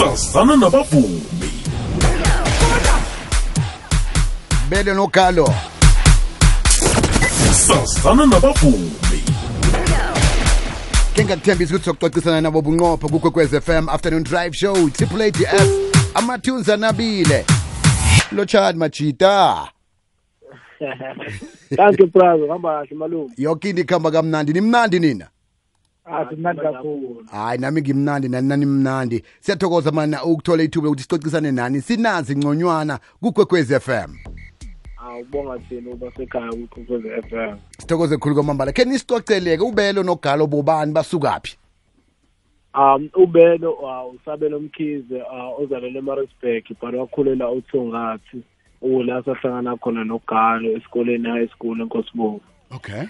sazana nabavumi bele nokalo sazana nabavumi ke ngakuthembisa ukuthi sokucocisana nabo bunqopho kukwekwez FM afternoon drive show triple ADS amatunes anabile lotshani majita Thank you brother. Hamba kahle malume yonke into ikuhamba kamnandi nimnandi nina hayi nami ngimnandi nani nani mnandi. Siyathokoza mana ukuthola ithuba lokuthi sicocisane nani. Sinazi ngconywana kugwegwez FM awubonga thina uba sekhaya kukhoze FM sithokoze khulu kwamambala. Khe nisicoceleke ubelo nogalo bobani basukaphi? Um ubelo uh, usabelo mkhize uh, ozalelwe emarisburg but wakhulela uthungathi ula sahlangana khona nogalo esikoleni high school enkosibongo okay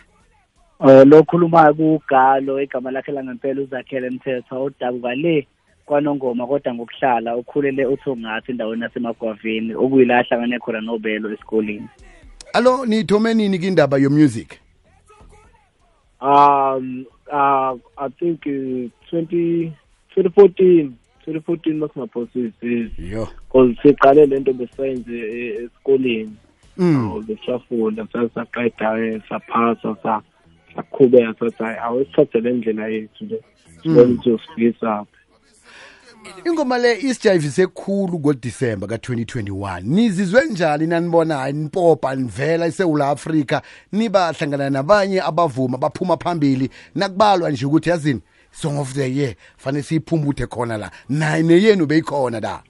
Eh lo khulumayo kugalo igama lakhe langempela uzakhele mthetho odabuka le kwanongoma kodwa ngokuhlala ukhulele uthungathi endaweni yasemagwavini okuyila ahlangane khona nobelo esikoleni. Alo nithome nini kindaba yomusic um uh, i think uh, 20 2014 2014 masingaphosisi. Yo. Cause siqale lento besiyenze e- esikoleni. Mm. besafunda sasaqeda saphasa sa saqhubeka sathi hayi awesithathe le ndlela yethu le. Sibone ukuthi usifikisa ingoma le isijayivise khulu ngodisemba ka-2021 nizizwe njani nanibona? Hayi nipopa nivela esewula afrika nibahlangana nabanye abavuma baphuma phambili. Nakubalwa nje ukuthi yazini song of the year fanele siyiphumbuthe khona la. Naye neyenu beyikhona la.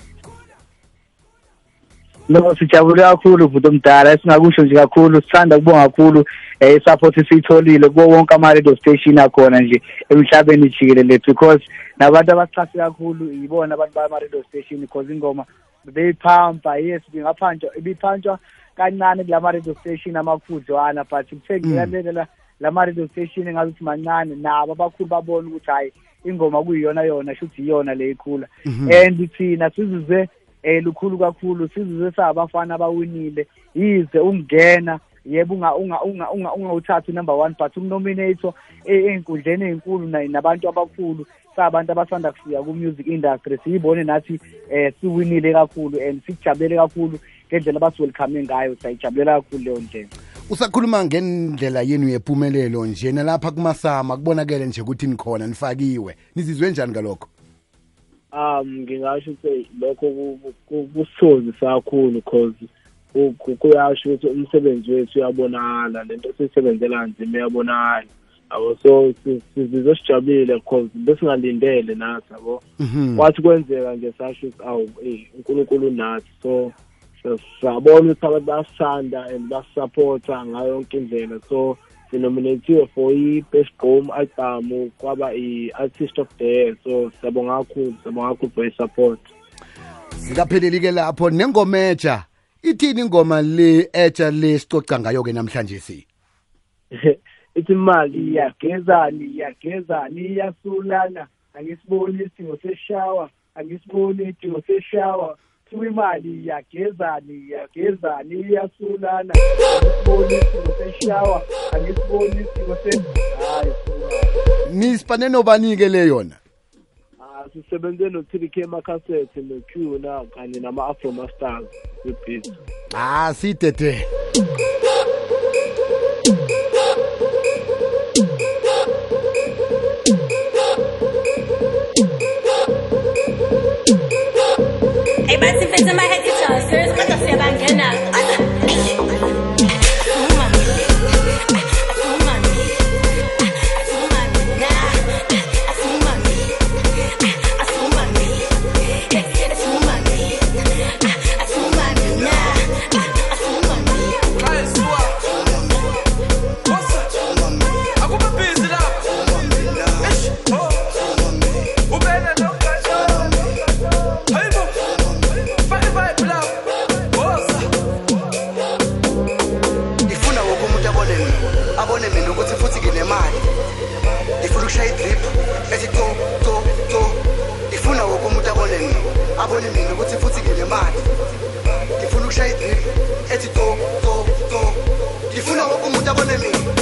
No sijabule kakhulu vuto omdala esingakusho nje kakhulu sithanda kubonga kakhulu um isupport siyitholile kuwo wonke ama-radio station akhona nje emhlabeni jikelele because nabantu abasixhase kakhulu yibona abantu bama-radio station because ingoma beyiphampa. Yes bingaphantsha ibiphantshwa kancane kula ma-radio station amakhudlwana but kuthe ngiyalelela la ma-radio station engazuthi mancane nabo abakhulu babona ukuthi hhayi ingoma kuyiyona yona shuthi iyona le ikhula. And thina sizizwe eh lukhulu kakhulu sizizwe sabafana abawinile. Yize ungena yebo unga unga unga unga ungawuthathi number 1 but umnominator einkundleni ezinkulu nabantu abakhulu sabantu abasanda kufika ku music industry. Siyibone nathi eh siwinile kakhulu and sijabule kakhulu ngendlela abasiwelcome ngayo. Sayijabulela kakhulu leyo ndlela. Usakhuluma ngendlela yenu yempumelelo nje nalapha kumasama kubonakele nje ukuthi nikhona nifakiwe. Nizizwe njani ngalokho? Um ngingasho ukuthi lokho ku- ku- kusithozi kakhulu cause ku- ku- kuyasho ukuthi umsebenzi wethu uyabonakala lento siyisebenzela nzima iyabonakala yabo so si- sizizwe sijabulile cause besingalindele nathi yabo Mhm. kwathi kwenzeka nje sasho ukuthi awu eyi unkulunkulu unathi so so sabona ukuthi abantu basithanda and basisapotha ngayo yonke indlela so sinominathiwe for i-best gqom album kwaba i-artist of the year. So siyabonga kakhulu siyabonga kakhulu for i-support zikapheleli-ke lapho nengoma etsha ithini ingoma le etsha le sicoca ngayo-ke namhlanje si? Ithi imali iyagezani iyagezani iyasulana angisiboni isidingo seshawa angisiboni isidingo seshawa imali iyagezana iyagezana iyasulana. Angisiboni isimo seshawa angisiboni isimo hayi nisifane nobani-ke le yona. Ah, sisebenze no-three k makasete no-q na kanye nama-afromastars webeat ah siyidedele Emancipating my heritage, serious matter, say I'm getting Tifuna wako mutabone mimi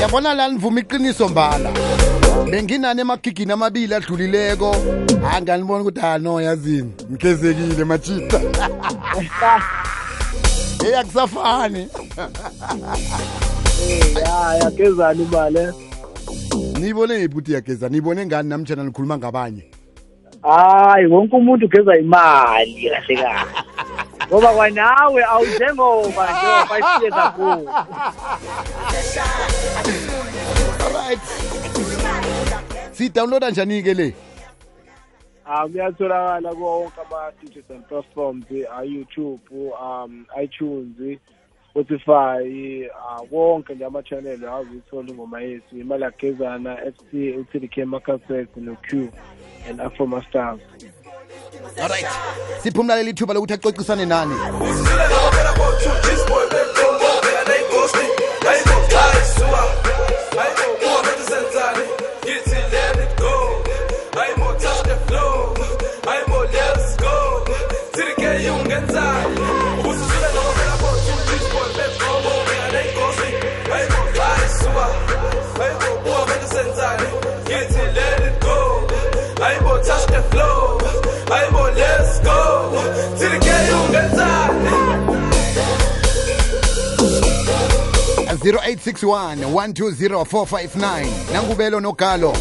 yabona la nivuma iqiniso mbala. Benginani emagigini amabili adlulileko. Hayi nganibona ukuthi ha no yazini ngikhezekile majita eyi akusafani. Ya yakezani imali niyibone ngiphi ukuthi iyageza niyibone ngani namtshana nikhuluma ngabanye hayi wonke umuntu ugeza imali kahle kahle ngoba kwanawe awujengoba njengoba isiye kakhulu alright. Siyidownloada njani-ke le? Um kuyatholakala kuwo wonke ama-digital platforms a-youtube um iTunes Spotify uh, wonke nje ama-channel awuzithola ingoma yethu imali yagezana FC UTDK Macaset no-Q and Afro Stars alright. Siphumla leli thuba lokuthi acocisane nani 0861120459 nangubelo nogalo.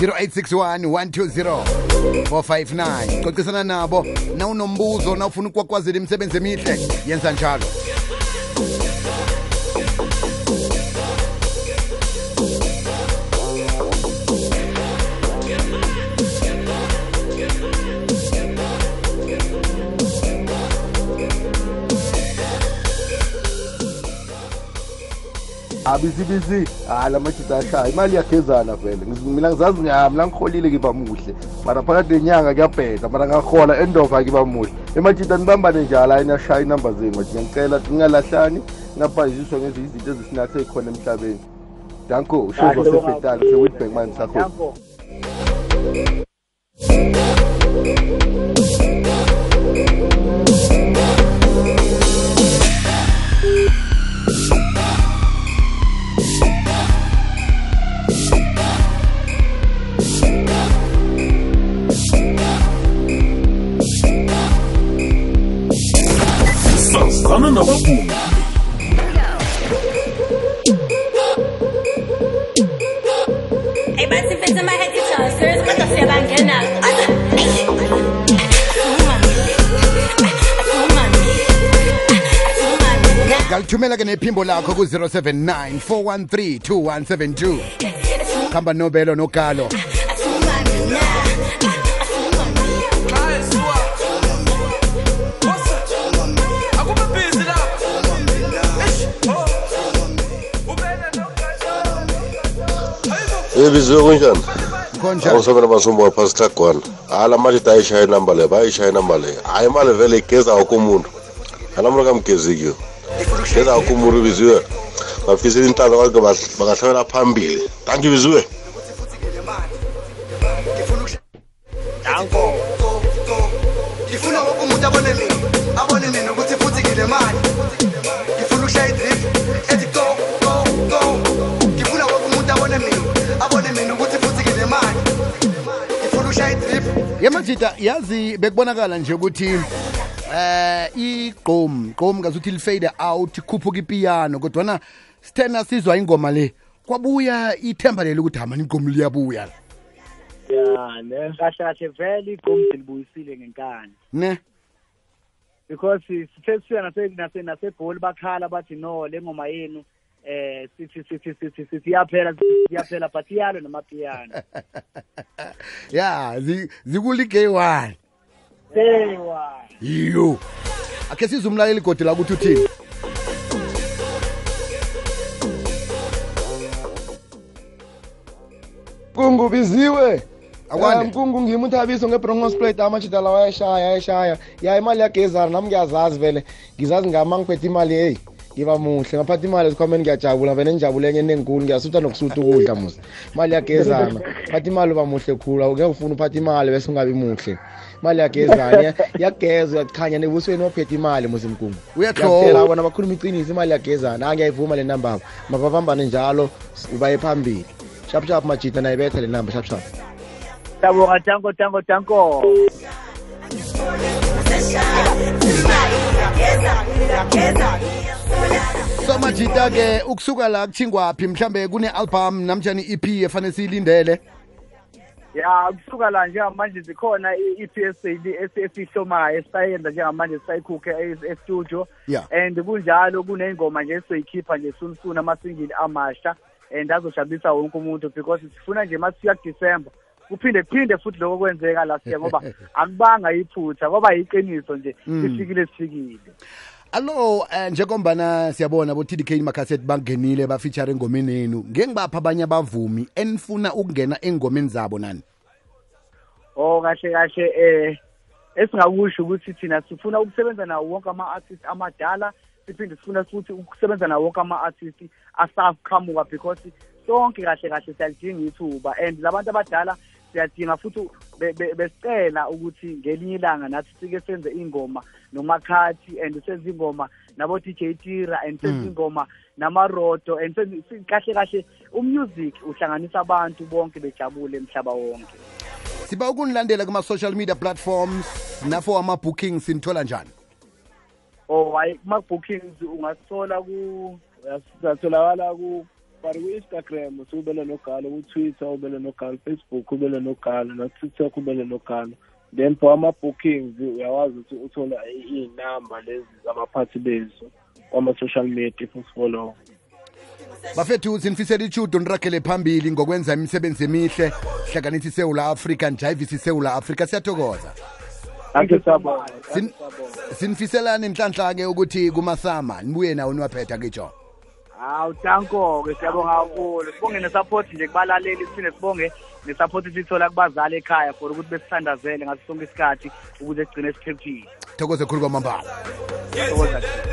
0861120459 cocisana nabo. Nawunombuzo nawufuna ukwakwazela imisebenzi emihle. Yenza njalo. Abizibisi hayi la majita ashaya imali iyagezana vele. Ngiz- mina ngizazi nya mina ngiholile ngiba muhle. Mara phakathi nenyanga kuyabheda mara ngahola endova ngiba muhle. Emajita nibambane njalo hayi niyashaya inamba zenu majita ngicela ngingalahlani ngingabhaziswa ngezi izinto ezisinathe khona emhlabeni. Danko ushozo Kahle, baba. sefetali sewitbank mani sakhona. Ngalithumela ke nephimbo lakho ku-079 413 2172 khamba nobelo nogalo. Ebiziwe kunjani? Awusabela masumbu waphasi hlagwana hayi la mali ayishaya inamba leyo bayishaya inamba leyo hayi imali vele igeza woke umuntu. Alamula kamgezikiyo geza woke umuntu biziwe bafisela intando kake bangahlabela phambili. Tanki biziwe yemajida yazi bekubonakala nje ukuthi eh igqom gqom ngazuthi lifade out ikhuphuka ipiyano kodwana sithena sizwa ingoma le kwabuya ithemba leli ukuthi hamani igqom liyabuya ya ne? Kahle kahle vele igqomu silibuyisile ngenkani. Ne? Because sithe siya nase nase nasegoli bakhala bathi no le ngoma yenu eh sithi sithi sithi sithi iyaphela iyaphela but iyalo namapiyano ya zi- zikulige one. Sewa yiyo akhe sizwe umlaleli godi la ukuthi uthini? Kungu biziwe mkungu ngimi uthabiso ngebroncos plate. Amajita lawa ayashaya ayashaya ya imali yagezana nami ngiyazazi vele. Ngizazi ngama ngiphethe imali heyi ngiba muhle ngaphatha imali esikhwameni ngiyajabula vele nijabule enye enenkulu ngiyasutha nokusutha ukudla musa imali yagezana phatha imali uba muhle khulu awuke ufuna uphatha imali bese ungabi muhle. Imali yagezana iya- iyageza uyakhanya nebusweni waphetha imali musa mkungu Uyatlowa. Ngiyakutshela bona bakhuluma iqiniso imali yagezana angiyayivuma le namba abo mababambane njalo s- baye phambili. Shap shap majita nayibetha le namba shap shap. Siyabonga tanko tanko tanko. So majita ke ukusuka la kuthingwaphi mhlambe kune-album namtshani i-ep efanele siyilindele Ya kusuka la njengamanje zikhona i-EPS esihlomayo esisayenza njengamanje sisayikhukhe e-studio Yeah. and kunjalo kuney'ngoma nje esizoyikhipha nje soon amasingili amasha and azojabulisa wonke umuntu because sifuna nje masifika kuDisemba kuphinde kuphinde futhi lokho kwenzeka last year ngoba akubanga iphutha ngoba yiqiniso nje Mm. sifikile sifikile allo um njengombana siyabona bo-tdk makhasethi bangenile bafeature engomeni yenu. Ngeke ngibapha abanye abavumi enifuna ukungena engomeni zabo nani? Oh kahle kahle eh esingakusho ukuthi thina sifuna ukusebenza nawo wonke ama-artist amadala siphinde sifuna futhi ukusebenza nawo wonke ama-artist asaqhamuka because sonke kahle kahle siyalidinga ithuba. And labantu abadala siyadinga futhi be- be- besicela ukuthi ngelinye ilanga nathi sike senze ingoma nomakhathi and senze ingoma nabo-dj tira and senze Mm. ingoma namarodo and senze- si- kahle kahle umusic uhlanganisa abantu bonke bejabule emhlaba wonke siba ukunilandela kuma-social media platforms nafo ama-booking sinithola njani oh hayi kuma-bookings ungasithola ku satholakala ku bari ku-instagram siubele nogalo ku-twitter ubele nogalo facebook ubele nogalo na-tiktok ubele nogalo. Then for ama-bookings uyakwazi ukuthi uthola iy'namba lezi zabaphathi bezo kwama-social media if usifollow bafethu sinifisela ichudo niragele phambili ngokwenza imisebenzi emihle. Hlanganisa isewula afrika njayivisa isewula afrika. Siyathokoza. Sinifiselani nhlanhla-ke ukuthi kumasama. Nibuye nawo niwaphetha kitsho hawu tanko-ke siyabonga kakhulu. Sibonge nesupport nje kubalaleli siphinde sibonge nesupport siyithola kubazali ekhaya for ukuthi besithandazele ngaso sonke isikhathi ukuze sigcine siphephile. Thokoze khulu kwamambala. Thokoza.